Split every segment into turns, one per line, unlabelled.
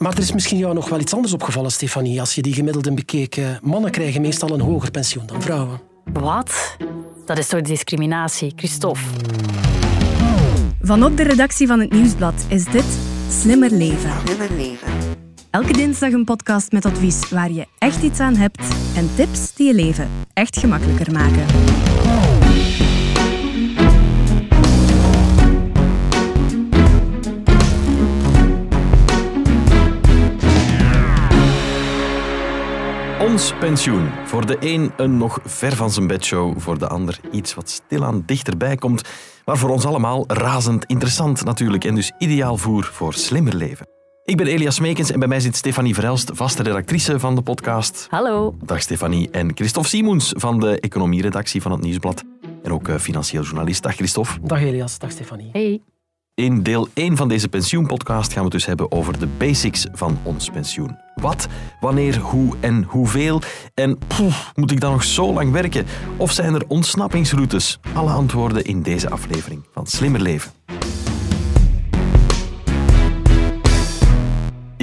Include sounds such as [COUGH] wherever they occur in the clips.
Maar er is misschien jou nog wel iets anders opgevallen, Stefanie. Als je die gemiddelden bekeek, mannen krijgen meestal een hoger pensioen dan vrouwen.
Wat? Dat is toch discriminatie, Christophe?
Vanop de redactie van het Nieuwsblad is dit Slimmer Leven. Slimmer Leven. Elke dinsdag een podcast met advies waar je echt iets aan hebt en tips die je leven echt gemakkelijker maken.
Ons pensioen. Voor de een een nog ver van zijn bedshow, voor de ander iets wat stilaan dichterbij komt, maar voor ons allemaal razend interessant natuurlijk en dus ideaal voer voor slimmer leven. Ik ben Elias Meekens en bij mij zit Stefanie Verelst, vaste redactrice van de podcast.
Hallo.
Dag Stefanie. En Christophe Simons van de economieredactie van het Nieuwsblad. En ook eh, financieel journalist. Dag Christophe.
Dag Elias, dag Stefanie.
Hey.
In deel 1 van deze pensioenpodcast gaan we dus hebben over de basics van ons pensioen. Wat, wanneer, hoe en hoeveel? En poef, moet ik dan nog zo lang werken? Of zijn er ontsnappingsroutes? Alle antwoorden in deze aflevering van Slimmer Leven.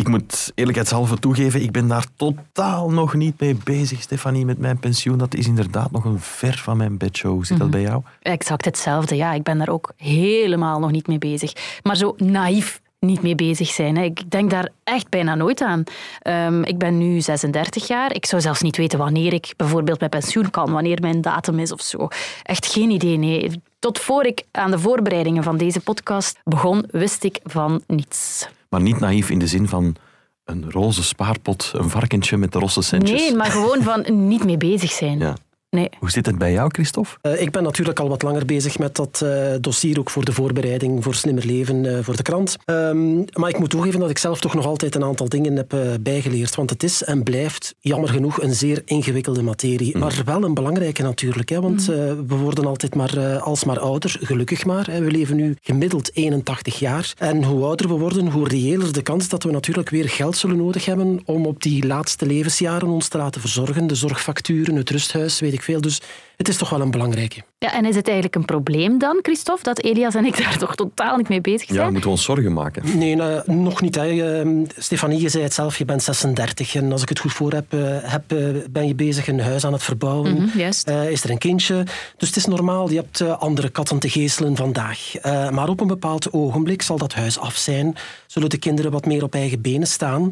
Ik moet eerlijkheidshalve toegeven, ik ben daar totaal nog niet mee bezig, Stefanie, met mijn pensioen. Dat is inderdaad nog een ver van mijn bedshow. Hoe zit dat bij jou?
Exact hetzelfde, ja. Ik ben daar ook helemaal nog niet mee bezig. Maar zo naïef niet mee bezig zijn. Hè. Ik denk daar echt bijna nooit aan. Um, ik ben nu 36 jaar. Ik zou zelfs niet weten wanneer ik bijvoorbeeld met pensioen kan, wanneer mijn datum is of zo. Echt geen idee, nee. Tot voor ik aan de voorbereidingen van deze podcast begon, wist ik van niets.
Maar niet naïef in de zin van een roze spaarpot, een varkentje met de rosse centjes.
Nee, maar gewoon van niet mee bezig zijn.
Ja.
Nee.
Hoe zit het bij jou, Christophe?
Uh, ik ben natuurlijk al wat langer bezig met dat uh, dossier, ook voor de voorbereiding voor Slimmer Leven uh, voor de krant. Um, maar ik moet toegeven dat ik zelf toch nog altijd een aantal dingen heb bijgeleerd. Want het is en blijft, jammer genoeg, een zeer ingewikkelde materie. Mm. Maar wel een belangrijke natuurlijk. Hè, want mm. we worden altijd maar alsmaar ouder, gelukkig maar. Hè. We leven nu gemiddeld 81 jaar. En hoe ouder we worden, hoe reëler de kans dat we natuurlijk weer geld zullen nodig hebben om op die laatste levensjaren ons te laten verzorgen. De zorgfacturen, het rusthuis, weet ik veel. Dus het is toch wel een belangrijke.
Ja, en is het eigenlijk een probleem dan, Christophe, dat Elias en ik daar toch totaal niet mee bezig zijn?
Ja, moeten we ons zorgen maken?
Nee, nou, nog niet. Hè. Uh, Stefanie, je zei het zelf, je bent 36 en als ik het goed voor heb, uh, heb uh, ben je bezig een huis aan het verbouwen.
Mm -hmm,
is er een kindje. Dus het is normaal, je hebt andere katten te geestelen vandaag. maar op een bepaald ogenblik zal dat huis af zijn. Zullen de kinderen wat meer op eigen benen staan?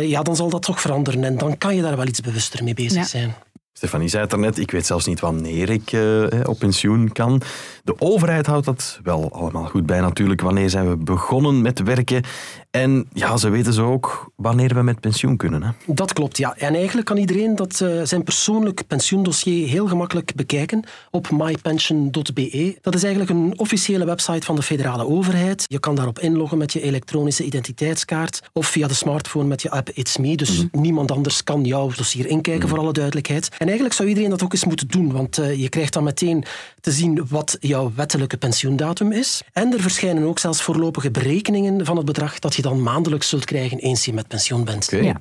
ja, dan zal dat toch veranderen en dan kan je daar wel iets bewuster mee bezig ja. zijn.
Stefanie zei het er net, ik weet zelfs niet wanneer ik uh, op pensioen kan. De overheid houdt dat wel allemaal goed bij natuurlijk. Wanneer zijn we begonnen met werken? En ja, ze weten zo ook wanneer we met pensioen kunnen. Hè?
Dat klopt, ja. En eigenlijk kan iedereen dat, uh, zijn persoonlijk pensioendossier heel gemakkelijk bekijken op mypension.be. Dat is eigenlijk een officiële website van de federale overheid. Je kan daarop inloggen met je elektronische identiteitskaart of via de smartphone met je app It's Me. Dus mm -hmm. niemand anders kan jouw dossier inkijken, mm -hmm. voor alle duidelijkheid. En eigenlijk zou iedereen dat ook eens moeten doen, want uh, je krijgt dan meteen te zien wat jouw wettelijke pensioendatum is. En er verschijnen ook zelfs voorlopige berekeningen van het bedrag dat je dan maandelijks zult krijgen eens je met pensioen bent.
Okay. Ja.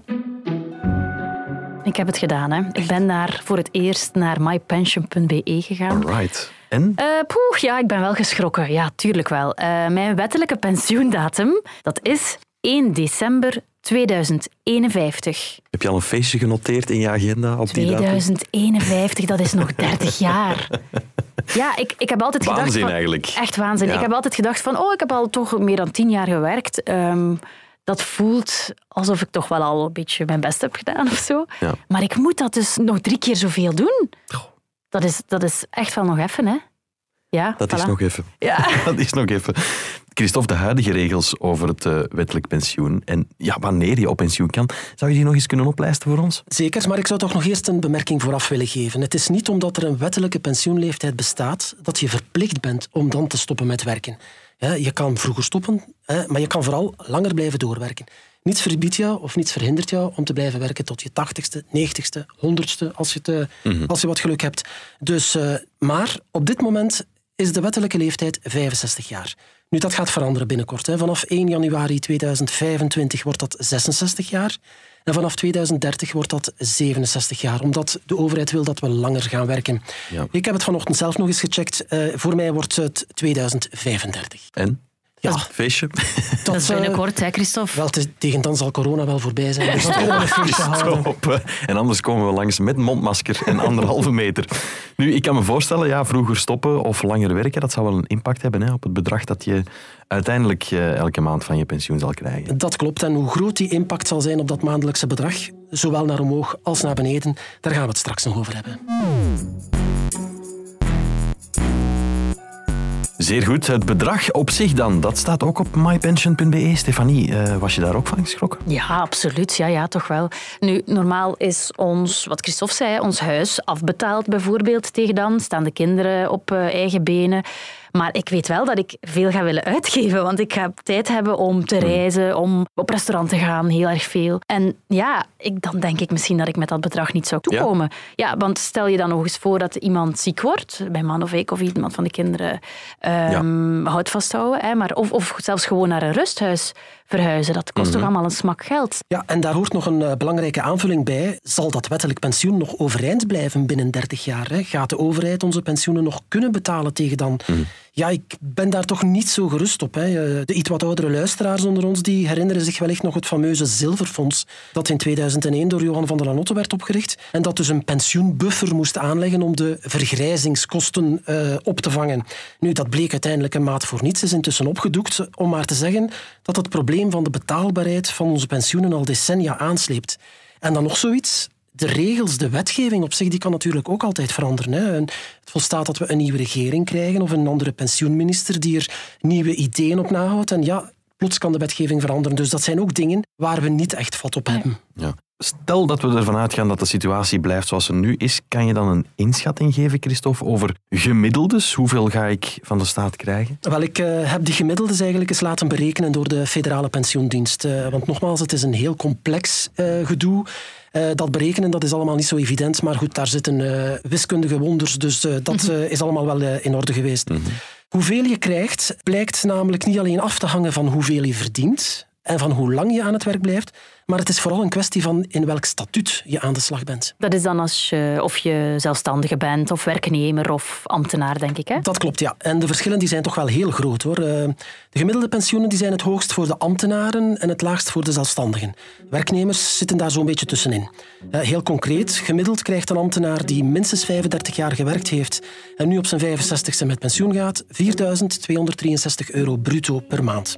Ik heb het gedaan. Hè. Ik ben daar voor het eerst naar mypension.be gegaan.
Right. En?
Uh, poeh, ja, ik ben wel geschrokken. Ja, tuurlijk wel. Uh, mijn wettelijke pensioendatum, dat is 1 december 2051.
Heb je al een feestje genoteerd in je agenda op
2051,
die
dat is nog 30 jaar. Ja, ik, ik heb altijd
waanzin
gedacht...
Waanzin eigenlijk.
Echt waanzin. Ja. Ik heb altijd gedacht van, oh, ik heb al toch meer dan 10 jaar gewerkt. Um, dat voelt alsof ik toch wel al een beetje mijn best heb gedaan of zo.
Ja.
Maar ik moet dat dus nog drie keer zoveel doen. Dat is, dat is echt wel nog even, hè. Ja,
dat
voilà.
is nog even.
Ja. [LAUGHS]
dat is nog even. Christophe, de huidige regels over het uh, wettelijk pensioen en ja, wanneer je op pensioen kan, zou je die nog eens kunnen oplijsten voor ons?
Zeker, maar ik zou toch nog eerst een bemerking vooraf willen geven. Het is niet omdat er een wettelijke pensioenleeftijd bestaat dat je verplicht bent om dan te stoppen met werken. Je kan vroeger stoppen, maar je kan vooral langer blijven doorwerken. Niets verbiedt jou of niets verhindert jou om te blijven werken tot je tachtigste, negentigste, honderdste, als je, te, mm -hmm. als je wat geluk hebt. Dus, uh, maar op dit moment is de wettelijke leeftijd 65 jaar. Nu, dat gaat veranderen binnenkort. Hè. Vanaf 1 januari 2025 wordt dat 66 jaar. En vanaf 2030 wordt dat 67 jaar, omdat de overheid wil dat we langer gaan werken.
Ja.
Ik heb het vanochtend zelf nog eens gecheckt. Uh, voor mij wordt het 2035.
En?
Ja,
Feestje.
Dat is [LAUGHS]
eh,
binnenkort, hè, Christophe?
Wel, tegen dan zal corona wel voorbij zijn. Dus dan kunnen we een feestje houden.
Stop. hè. En anders komen we langs met mondmasker en anderhalve meter. Nu, ik kan me voorstellen, ja, vroeger stoppen of langer werken, dat zou wel een impact hebben hè, op het bedrag dat je uiteindelijk eh, elke maand van je pensioen zal krijgen.
Dat klopt. En hoe groot die impact zal zijn op dat maandelijkse bedrag, zowel naar omhoog als naar beneden, daar gaan we het straks nog over hebben.
Zeer goed. Het bedrag op zich dan, dat staat ook op mypension.be. Stefanie, eh, was je daar ook van geschrokken?
Ja, absoluut. Ja, ja, toch wel. Nu, normaal is ons, wat Christophe zei, ons huis afbetaald bijvoorbeeld tegen dan. Staan de kinderen op eh, eigen benen. Maar ik weet wel dat ik veel ga willen uitgeven, want ik ga tijd hebben om te reizen, om op restaurant te gaan, heel erg veel. En ja, ik, dan denk ik misschien dat ik met dat bedrag niet zou toekomen. Ja, want stel je dan nog eens voor dat iemand ziek wordt, bij man of ik of iemand van de kinderen, ehm houdt vasthouden, hè, maar, of, of zelfs gewoon naar een rusthuis verhuizen. Dat kost toch allemaal een smak geld.
Ja, en daar hoort nog een eh, belangrijke aanvulling bij. Zal dat wettelijk pensioen nog overeind blijven binnen 30 jaar? Hè? Gaat de overheid onze pensioenen nog kunnen betalen tegen dan? Ja, ik ben daar toch niet zo gerust op. Hè. Eh, De iets wat oudere luisteraars onder ons die herinneren zich wellicht nog het fameuze Zilverfonds dat in 2001 door Johan van der Lanotte werd opgericht en dat dus een pensioenbuffer moest aanleggen om de vergrijzingskosten eh, op te vangen. Nu, dat bleek uiteindelijk een maat voor niets, is intussen opgedoekt, om maar te zeggen dat het probleem van de betaalbaarheid van onze pensioenen al decennia aansleept. En dan nog zoiets, de regels, de wetgeving op zich, die kan natuurlijk ook altijd veranderen. Hè. Het volstaat dat we een nieuwe regering krijgen of een andere pensioenminister die er nieuwe ideeën op nahoudt. En ja, plots kan de wetgeving veranderen. Dus dat zijn ook dingen waar we niet echt vat op hebben.
Ja. Stel dat we ervan uitgaan dat de situatie blijft zoals ze nu is, kan je dan een inschatting geven, Christophe, over gemiddeldes? Hoeveel ga ik van de staat krijgen?
Wel, ik eh, heb die gemiddeldes eigenlijk eens laten berekenen door de federale pensioendienst. Eh, want nogmaals, het is een heel complex eh, gedoe. Eh, dat berekenen dat is allemaal niet zo evident, maar goed, daar zitten eh, wiskundige wonders, dus eh, dat eh, is allemaal wel in orde geweest. Hoeveel je krijgt, blijkt namelijk niet alleen af te hangen van hoeveel je verdient en van hoe lang je aan het werk blijft, maar het is vooral een kwestie van in welk statuut je aan de slag bent.
Dat is dan als je, of je zelfstandige bent, of werknemer, of ambtenaar, denk ik. Hè?
Dat klopt, ja. En de verschillen die zijn toch wel heel groot. hoor. Eh, De gemiddelde pensioenen die zijn het hoogst voor de ambtenaren en het laagst voor de zelfstandigen. Werknemers zitten daar zo'n beetje tussenin. Eh, Heel concreet, gemiddeld krijgt een ambtenaar die minstens 35 jaar gewerkt heeft en nu op zijn 65ste met pensioen gaat, 4.263 euro bruto per maand.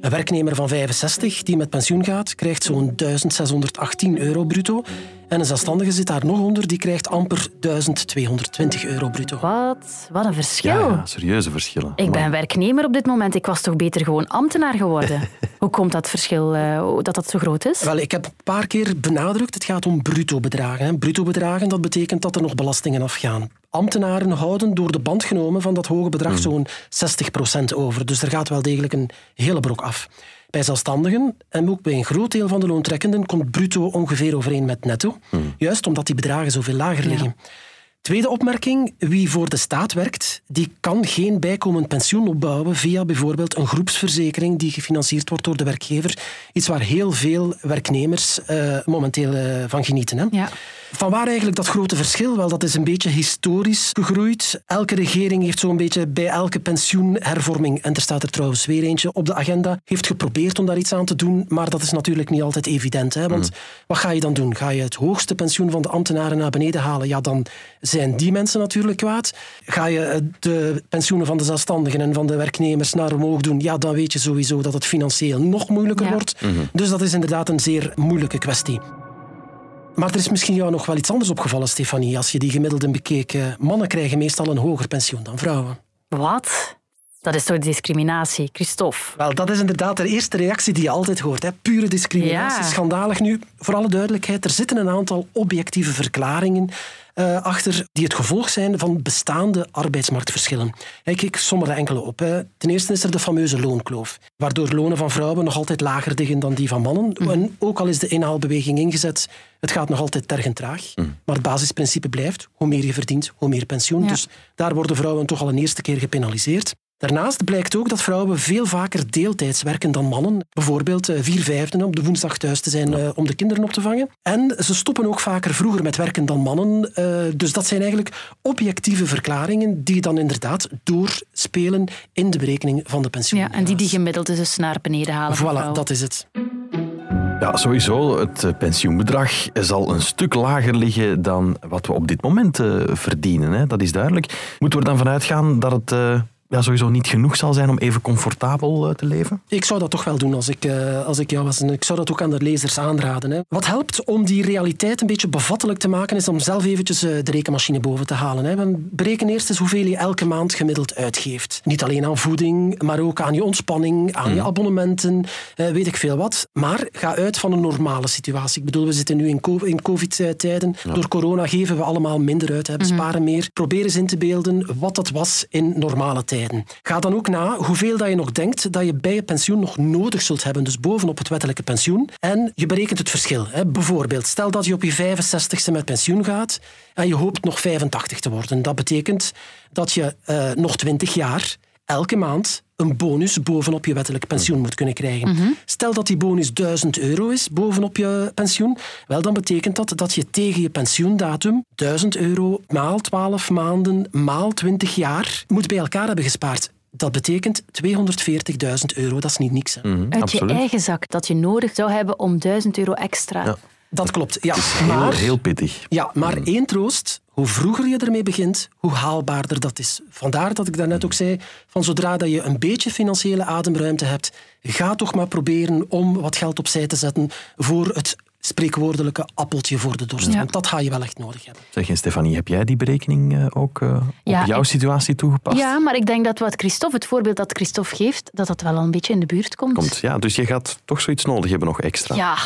Een werknemer van 65 die met pensioen gaat, krijgt zo'n 1618 euro bruto. En een zelfstandige zit daar nog onder, die krijgt amper 1220 euro bruto.
Wat? Wat een verschil.
Ja, ja, serieuze verschillen.
Ik ben werknemer op dit moment. Ik was toch beter gewoon ambtenaar geworden. [LAUGHS] Hoe komt dat verschil, eh, dat dat zo groot is?
Wel, ik heb een paar keer benadrukt, het gaat om bruto bedragen. hè. Bruto bedragen, dat betekent dat er nog belastingen afgaan. Ambtenaren houden door de band genomen van dat hoge bedrag zo'n 60% over. Dus er gaat wel degelijk een hele brok af. Bij zelfstandigen en ook bij een groot deel van de loontrekkenden komt bruto ongeveer overeen met netto. Juist omdat die bedragen zoveel lager liggen. Tweede opmerking, wie voor de staat werkt, die kan geen bijkomend pensioen opbouwen via bijvoorbeeld een groepsverzekering die gefinancierd wordt door de werkgever. Iets waar heel veel werknemers eh, momenteel eh, van genieten. Hè.
Ja.
Van waar eigenlijk dat grote verschil? Wel, dat is een beetje historisch gegroeid. Elke regering heeft zo'n beetje bij elke pensioenhervorming, en er staat er trouwens weer eentje op de agenda, heeft geprobeerd om daar iets aan te doen, maar dat is natuurlijk niet altijd evident. Hè? Want wat ga je dan doen? Ga je het hoogste pensioen van de ambtenaren naar beneden halen? Ja, dan zijn die mensen natuurlijk kwaad. Ga je eh, de pensioenen van de zelfstandigen en van de werknemers naar omhoog doen? Ja, dan weet je sowieso dat het financieel nog moeilijker
Ja.
wordt. Dus dat is inderdaad een zeer moeilijke kwestie. Maar er is misschien jou nog wel iets anders opgevallen, Stefanie. Als je die gemiddelden bekeek, eh, mannen krijgen meestal een hoger pensioen dan vrouwen.
Wat? Dat is toch discriminatie, Christophe?
Wel, dat is inderdaad de eerste reactie die je altijd hoort. Hè. Pure discriminatie,
Ja.
schandalig. Nu, voor alle duidelijkheid, er zitten een aantal objectieve verklaringen eh, achter die het gevolg zijn van bestaande arbeidsmarktverschillen. Ik, ik som er enkele op. Hè. Ten eerste is er de fameuze loonkloof, waardoor lonen van vrouwen nog altijd lager liggen dan die van mannen. En ook al is de inhaalbeweging ingezet, het gaat nog altijd tergend traag. Maar het basisprincipe blijft, hoe meer je verdient, hoe meer pensioen.
Ja.
Dus daar worden vrouwen toch al een eerste keer gepenaliseerd. Daarnaast blijkt ook dat vrouwen veel vaker deeltijds werken dan mannen. Bijvoorbeeld eh, vier vijfden op de woensdag thuis te zijn uh, om de kinderen op te vangen. En ze stoppen ook vaker vroeger met werken dan mannen. Uh, dus dat zijn eigenlijk objectieve verklaringen die dan inderdaad doorspelen in de berekening van de pensioen.
Ja, en die die gemiddeld dus naar beneden halen.
Voilà, dat is het.
Ja, sowieso. Het pensioenbedrag zal een stuk lager liggen dan wat we op dit moment uh, verdienen. Hè? Dat is duidelijk. Moeten we er dan vanuit gaan dat het uh, ja, sowieso niet genoeg zal zijn om even comfortabel uh, te leven?
Ik zou dat toch wel doen als ik, als ik jou was. En ik zou dat ook aan de lezers aanraden. Hè. Wat helpt om die realiteit een beetje bevattelijk te maken, is om zelf eventjes de rekenmachine boven te halen. Hè. We bereken eerst eens hoeveel je elke maand gemiddeld uitgeeft. Niet alleen aan voeding, maar ook aan je ontspanning, aan je abonnementen, weet ik veel wat. Maar ga uit van een normale situatie. Ik bedoel, we zitten nu in COVID-tijden. Ja. Door corona geven we allemaal minder uit, hè. we sparen meer. Probeer eens in te beelden wat dat was in normale tijden. Ga dan ook na hoeveel dat je nog denkt dat je bij je pensioen nog nodig zult hebben, dus bovenop het wettelijke pensioen. En je berekent het verschil. Hè. Bijvoorbeeld, stel dat je op je 65ste met pensioen gaat en je hoopt nog 85 te worden. Dat betekent dat je uh, nog 20 jaar elke maand een bonus bovenop je wettelijk pensioen moet kunnen krijgen.
Mhm.
Stel dat die bonus 1000 euro is bovenop je pensioen, wel dan betekent dat dat je tegen je pensioendatum 1000 euro maal 12 maanden maal 20 jaar moet bij elkaar hebben gespaard. Dat betekent 240.000 euro, dat is niet niks. Hè.
Mhm,
Uit
absoluut.
je eigen zak dat je nodig zou hebben om 1000 euro extra.
Ja.
Dat klopt, ja.
Heel,
Maar,
heel pittig.
ja, maar één troost. Hoe vroeger je ermee begint, hoe haalbaarder dat is. Vandaar dat ik daarnet ook zei, van zodra dat je een beetje financiële ademruimte hebt, ga toch maar proberen om wat geld opzij te zetten voor het spreekwoordelijke appeltje voor de dorst.
Ja.
Want dat ga je wel echt nodig hebben.
Zeg, en Stefanie, heb jij die berekening eh, ook eh, op jouw
ik-
situatie toegepast?
Ja, maar ik denk dat wat Christophe, het voorbeeld dat Christophe geeft, dat dat wel een beetje in de buurt komt.
Komt, ja, dus je gaat toch zoiets nodig hebben nog extra.
Ja,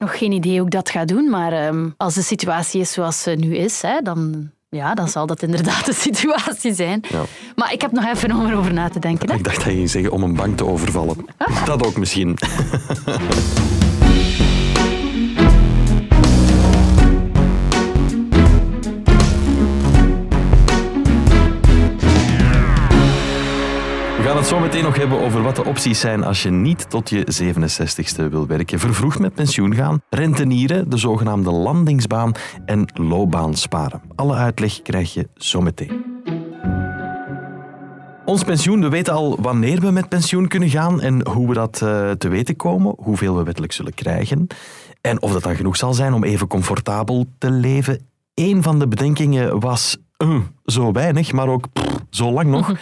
nog geen idee hoe ik dat ga doen, maar ehm, als de situatie is zoals ze nu is, hè, dan, ja, dan zal dat inderdaad de [LAUGHS] situatie zijn.
Ja.
Maar ik heb nog even om erover na te denken. Hè.
Ik dacht dat je ging zeggen om een bank te overvallen. Dat ook misschien. [LAUGHS] zo meteen nog hebben over wat de opties zijn als je niet tot je 67ste wil werken. Vervroegd met pensioen gaan, rentenieren, de zogenaamde landingsbaan en loopbaan sparen. Alle uitleg krijg je zo meteen. Ons pensioen, we weten al wanneer we met pensioen kunnen gaan en hoe we dat eh, te weten komen, hoeveel we wettelijk zullen krijgen en of dat dan genoeg zal zijn om even comfortabel te leven. Een van de bedenkingen was eh, zo weinig, maar ook zo lang nog.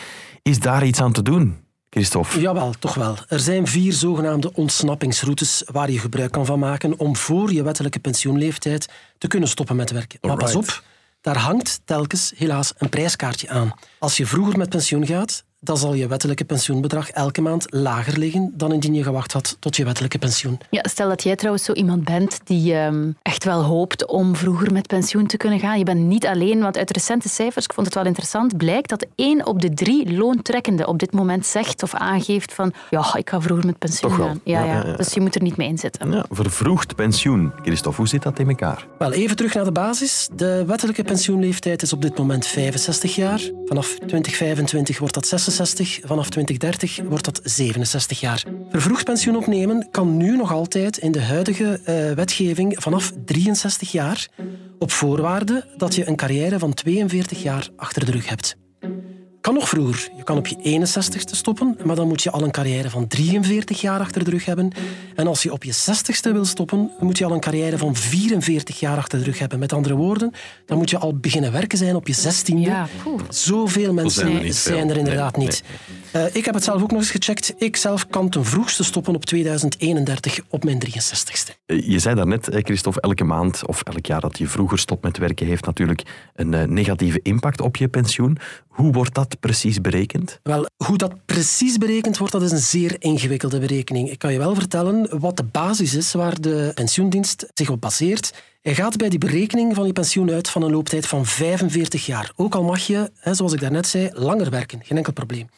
Is daar iets aan te doen, Christophe?
Jawel, toch wel. Er zijn vier zogenaamde ontsnappingsroutes waar je gebruik kan van maken om voor je wettelijke pensioenleeftijd te kunnen stoppen met werken. Maar pas op, daar hangt telkens helaas een prijskaartje aan. Als je vroeger met pensioen gaat, dan zal je wettelijke pensioenbedrag elke maand lager liggen dan indien je gewacht had tot je wettelijke pensioen.
Ja, stel dat jij trouwens zo iemand bent die ehm, echt wel hoopt om vroeger met pensioen te kunnen gaan. Je bent niet alleen, want uit recente cijfers, ik vond het wel interessant, blijkt dat één op de drie loontrekkenden op dit moment zegt of aangeeft van ja, ik ga vroeger met pensioen
Toch wel.
gaan. Ja,
Ja,
ja,
ja, ja.
Dus je moet er niet mee inzetten.
Ja, vervroegd pensioen. Christophe, hoe zit dat in elkaar?
Wel, even terug naar de basis. De wettelijke pensioenleeftijd is op dit moment 65 jaar. Vanaf 2025 wordt dat 66. Vanaf 2030 wordt dat 67 jaar. Vervroegd pensioen opnemen kan nu nog altijd in de huidige eh, wetgeving vanaf 63 jaar. Op voorwaarde dat je een carrière van 42 jaar achter de rug hebt. Kan nog vroeger. Je kan op je 61ste stoppen, maar dan moet je al een carrière van 43 jaar achter de rug hebben. En als je op je 60ste wil stoppen, moet je al een carrière van 44 jaar achter de rug hebben. Met andere woorden, dan moet je al beginnen werken zijn op je 16e.
Ja, poeh.
Zoveel mensen
zijn er
zijn er, inderdaad
Nee,
niet. Eh, ik heb het zelf ook nog eens gecheckt. Ik zelf kan ten vroegste stoppen op 2031 op mijn 63ste.
Eh, Je zei daarnet, eh, Christophe, elke maand of elk jaar dat je vroeger stopt met werken heeft natuurlijk een negatieve impact op je pensioen. Hoe wordt dat precies berekend?
Wel, hoe dat precies berekend wordt, dat is een zeer ingewikkelde berekening. Ik kan je wel vertellen wat de basis is waar de pensioendienst zich op baseert. Je gaat bij die berekening van je pensioen uit van een looptijd van 45 jaar. Ook al mag je, zoals ik daarnet zei, langer werken. Geen enkel probleem.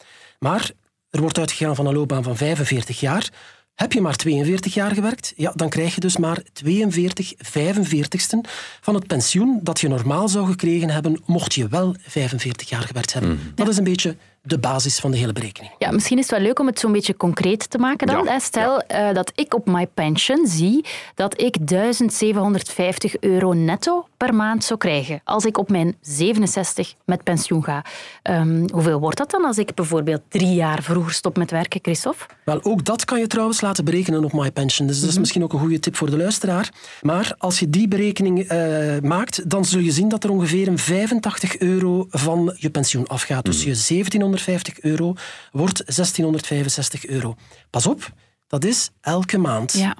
Maar er wordt uitgegaan van een loopbaan van 45 jaar. Heb je maar 42 jaar gewerkt, ja, dan krijg je dus maar 42 45ste van het pensioen dat je normaal zou gekregen hebben mocht je wel 45 jaar gewerkt hebben. Dat is een beetje de basis van de hele berekening.
Ja, misschien is het wel leuk om het zo'n beetje concreet te maken dan.
Ja,
Stel uh, dat ik op My Pension zie dat ik 1750 euro netto per maand zou krijgen als ik op mijn 67 met pensioen ga. Um, hoeveel wordt dat dan als ik bijvoorbeeld drie jaar vroeger stop met werken, Christophe?
Wel, ook dat kan je trouwens laten berekenen op My Pension. Dus dat is mm misschien ook een goede tip voor de luisteraar. Maar als je die berekening uh, maakt, dan zul je zien dat er ongeveer een 85 euro van je pensioen afgaat. Dus je 1750 euro wordt 1665 euro. Pas op, dat is elke maand.
Ja.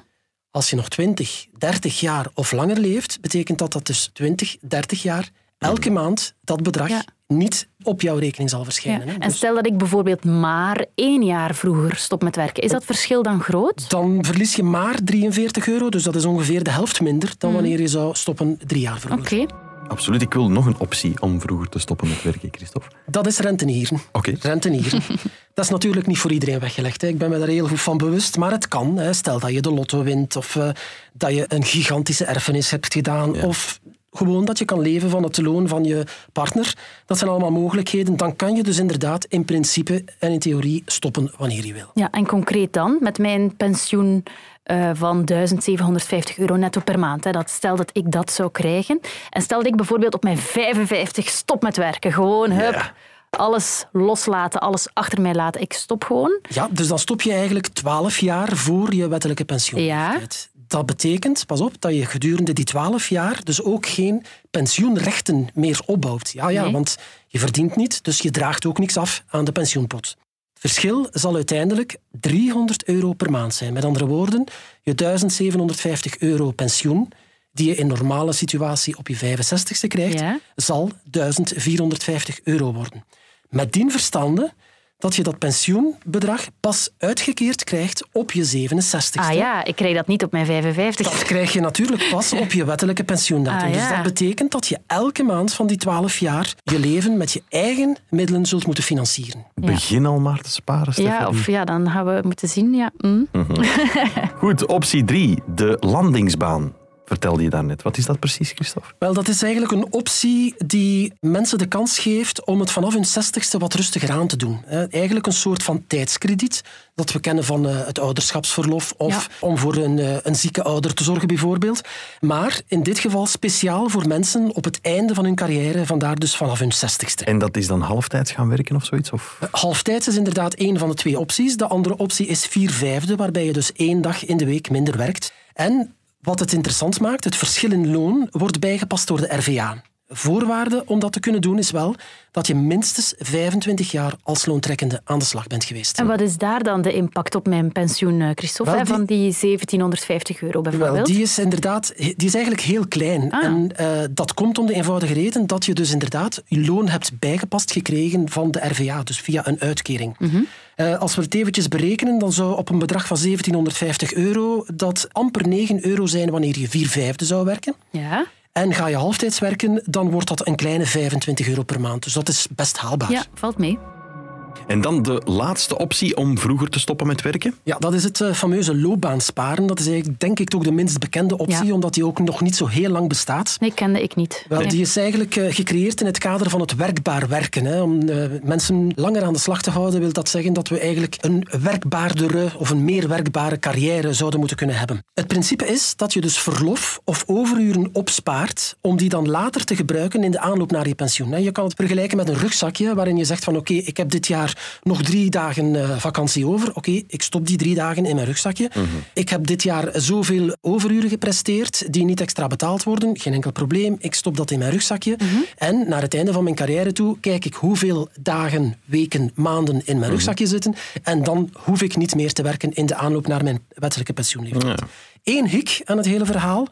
Als je nog 20, 30 jaar of langer leeft, betekent dat dat dus 20, 30 jaar elke maand dat bedrag
Ja.
niet op jouw rekening zal verschijnen.
Ja. En
Dus
stel dat ik bijvoorbeeld maar één jaar vroeger stop met werken. Is dat verschil dan groot?
dan verlies je maar 43 euro, dus dat is ongeveer de helft minder dan wanneer je zou stoppen drie jaar vroeger.
Oké.
Absoluut. Ik wil nog een optie om vroeger te stoppen met werken, Christophe.
Dat is rentenieren.
Oké.
Rentenieren. [LAUGHS] Dat is natuurlijk niet voor iedereen weggelegd. Hè. Ik ben me daar heel goed van bewust. Maar het kan. Hè. Stel dat je de lotto wint. Of eh, dat je een gigantische erfenis hebt gedaan.
Ja.
Of gewoon dat je kan leven van het loon van je partner. Dat zijn allemaal mogelijkheden. Dan kan je dus inderdaad in principe en in theorie stoppen wanneer je wil.
Ja, en concreet dan, met mijn pensioen eh, van 1750 euro netto per maand. Hè, dat stel dat ik dat zou krijgen. En stel dat ik bijvoorbeeld op mijn 55 stop met werken. Gewoon, hup,
Ja.
alles loslaten, alles achter mij laten. Ik stop gewoon.
Ja, dus dan stop je eigenlijk 12 jaar voor je wettelijke pensioenleeftijd. Dat betekent, pas op, dat je gedurende die 12 jaar dus ook geen pensioenrechten meer opbouwt. Ja, ja,
Nee.
want je verdient niet, dus je draagt ook niks af aan de pensioenpot. Het verschil zal uiteindelijk 300 euro per maand zijn. Met andere woorden, je 1750 euro pensioen die je in normale situatie op je 65ste krijgt,
Ja.
zal 1450 euro worden. Met dien verstande dat je dat pensioenbedrag pas uitgekeerd krijgt op je 67ste.
Ah ja, ik krijg dat niet op mijn 55.
Dat krijg je natuurlijk pas [LAUGHS] op je wettelijke pensioendatum.
Ah,
Dus
ja.
dat betekent dat je elke maand van die 12 jaar je leven met je eigen middelen zult moeten financieren.
Begin al maar te sparen,
Ja,
Stefanie.
of ja, dan gaan we moeten zien. Ja. Hm. [LAUGHS]
Goed, optie 3. De landingsbaan. Vertelde je daarnet. Wat is dat precies, Christophe?
Wel, dat is eigenlijk een optie die mensen de kans geeft om het vanaf hun 60ste wat rustiger aan te doen. hè. Eigenlijk een soort van tijdskrediet dat we kennen van eh, het ouderschapsverlof of om voor een, eh, een zieke ouder te zorgen bijvoorbeeld. Maar in dit geval speciaal voor mensen op het einde van hun carrière, vandaar dus vanaf hun 60ste.
En dat is dan halftijds gaan werken of zoiets? Of?
Halftijds is inderdaad één van de twee opties. De andere optie is vier vijfde, waarbij je dus één dag in de week minder werkt. En wat het interessant maakt, het verschil in loon wordt bijgepast door de RVA. Voorwaarde om dat te kunnen doen is wel dat je minstens 25 jaar als loontrekkende aan de slag bent geweest.
En wat is daar dan de impact op mijn pensioen, eh, Christophe?
Wel,
hè,
die-
Van die 1750 euro bijvoorbeeld?
Wel, die is inderdaad die is eigenlijk heel klein.
Ah.
En eh, dat komt om de eenvoudige reden dat je dus inderdaad je loon hebt bijgepast gekregen van de RVA, dus via een uitkering.
Mhm.
Eh, als we het eventjes berekenen, dan zou op een bedrag van 1750 euro dat amper 9 euro zijn wanneer je vier vijfde zou werken.
Ja,
En ga je halftijds werken, dan wordt dat een kleine 25 euro per maand. Dus dat is best haalbaar.
ja, valt mee.
En dan de laatste optie om vroeger te stoppen met werken?
Ja, dat is het eh, fameuze loopbaansparen. Dat is eigenlijk, denk ik, ook de minst bekende optie,
Ja.
omdat die ook nog niet zo heel lang bestaat.
Nee, kende ik niet.
Wel,
Nee.
die is eigenlijk eh, gecreëerd in het kader van het werkbaar werken. Hè. Om eh, mensen langer aan de slag te houden, wil dat zeggen dat we eigenlijk een werkbaardere of een meer werkbare carrière zouden moeten kunnen hebben. Het principe is dat je dus verlof of overuren opspaart om die dan later te gebruiken in de aanloop naar je pensioen. Je kan het vergelijken met een rugzakje waarin je zegt van oké, ik heb dit jaar nog drie dagen eh, vakantie over. Oké, ik stop die drie dagen in mijn rugzakje. Ik heb dit jaar zoveel overuren gepresteerd die niet extra betaald worden. Geen enkel probleem. Ik stop dat in mijn rugzakje. En naar het einde van mijn carrière toe kijk ik hoeveel dagen, weken, maanden in mijn rugzakje zitten. En dan hoef ik niet meer te werken in de aanloop naar mijn wettelijke pensioenleeftijd.
Ja.
Eén hik aan het hele verhaal.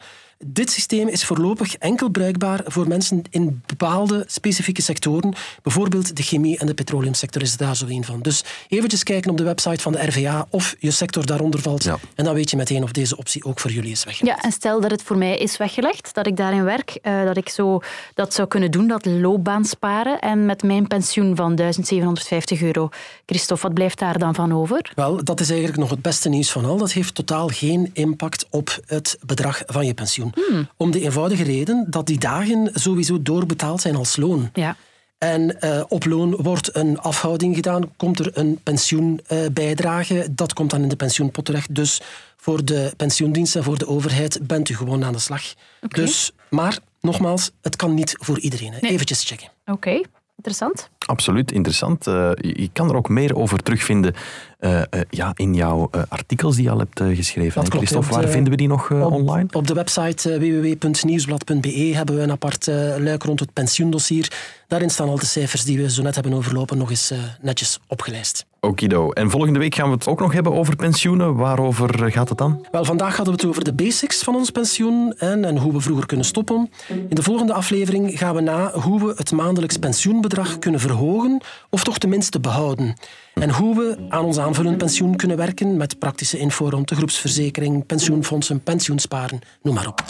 Dit systeem is voorlopig enkel bruikbaar voor mensen in bepaalde specifieke sectoren. Bijvoorbeeld de chemie- en de petroleumsector is daar zo een van. Dus eventjes kijken op de website van de RVA of je sector daaronder valt.
Ja.
En dan weet je meteen of deze optie ook voor jullie is weggelegd.
Ja, en stel dat het voor mij is weggelegd, dat ik daarin werk, eh, dat ik zo dat zou kunnen doen, dat loopbaan sparen. En met mijn pensioen van 1750 euro, Christophe, wat blijft daar dan van over?
Wel, dat is eigenlijk nog het beste nieuws van al. Dat heeft totaal geen impact op het bedrag van je pensioen. Om de eenvoudige reden dat die dagen sowieso doorbetaald zijn als loon.
Ja.
En uh, op loon wordt een afhouding gedaan, komt er een pensioenbijdrage. dat komt dan in de pensioenpot terecht. Dus voor de pensioendienst en voor de overheid bent u gewoon aan de slag. Dus, maar nogmaals, het kan niet voor iedereen. Eventjes checken.
Oké. Interessant.
Absoluut interessant. Uh, je kan er ook meer over terugvinden uh, uh, ja, in jouw artikels die je al hebt geschreven.
Dat klopt,
Christophe, waar vinden we die nog
op,
online?
Op de website www.nieuwsblad.be hebben we een apart luik rond het pensioendossier. Daarin staan al de cijfers die we zo net hebben overlopen nog eens netjes opgelijst.
Okido. En volgende week gaan we het ook nog hebben over pensioenen. Waarover gaat het dan?
Wel, vandaag hadden we het over de basics van ons pensioen en, en hoe we vroeger kunnen stoppen. In de volgende aflevering gaan we na hoe we het maandelijks pensioenbedrag kunnen verhogen of toch tenminste behouden. En hoe we aan ons aanvullend pensioen kunnen werken met praktische info rond de groepsverzekering, pensioenfondsen, pensioensparen, noem maar op.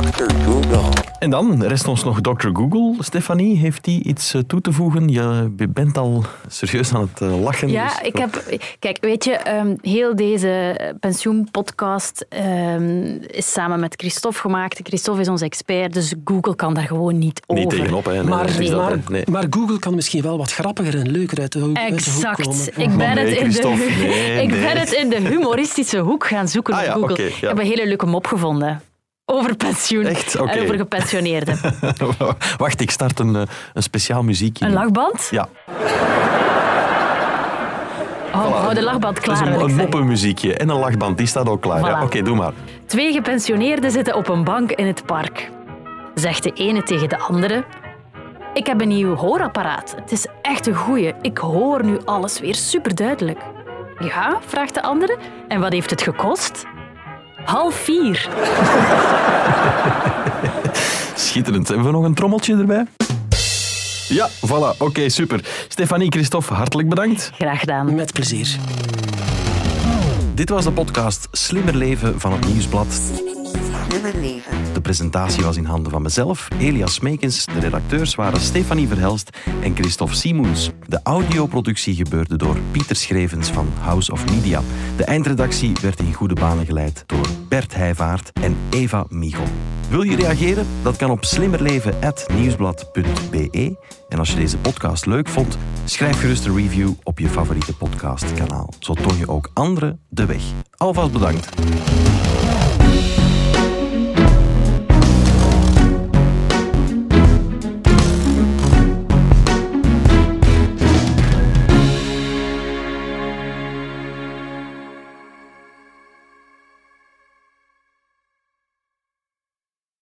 Dr. Google. En dan rest ons nog Dr. Google. Stefanie, heeft die iets eh, toe te voegen? Je bent al serieus aan het eh, lachen.
Ja, dus ik heb... Kijk, weet je, um, heel deze pensioenpodcast um, is samen met Christophe gemaakt. Christophe is onze expert, dus Google kan daar gewoon niet over.
Niet tegenop, hè. Nee,
maar,
nee.
maar, nee. maar, Google kan misschien wel wat grappiger en leuker uit de, hoek,
exact.
Uit de hoek
komen. Ik ben, het, in de, [LAUGHS] ik ben het in de humoristische hoek gaan zoeken
ah,
op
ja,
Google.
Okay, ja.
Ik heb een hele leuke mop gevonden. Over pensioen
Echt? Okay.
en over gepensioneerden. [LAUGHS]
Wacht, ik start een, een speciaal muziekje.
Een lachband?
Ja.
Oh, voilà. hou de lachband klaar.
Dat is een, een moppenmuziekje en een lachband, die staat ook klaar.
Voilà.
Ja, Oké, okay, doe maar.
Twee gepensioneerden zitten op een bank in het park. Zegt de ene tegen de andere... Ik heb een nieuw hoorapparaat. Het is echt een goeie. Ik hoor nu alles weer superduidelijk. Ja, vraagt de andere. En wat heeft het gekost? Half vier.
Schitterend. Hebben we nog een trommeltje erbij? Ja, voilà. Oké, okay, super. Stefanie, Christophe, hartelijk bedankt.
Graag gedaan.
Met plezier.
Dit was de podcast Slimmer Leven van het Nieuwsblad.
Slimmer Leven.
De presentatie was in handen van mezelf, Elias Smekens. De redacteurs waren Stefanie Verhelst en Christophe Simoens. De audioproductie gebeurde door Pieter Schrevens van House of Media. De eindredactie werd in goede banen geleid door Bert Heijvaart en Eva Michel. Wil je reageren? Dat kan op slimmerleven.nieuwsblad.be. En als je deze podcast leuk vond, schrijf gerust een review op je favoriete podcastkanaal. Zo toon je ook anderen de weg. Alvast bedankt.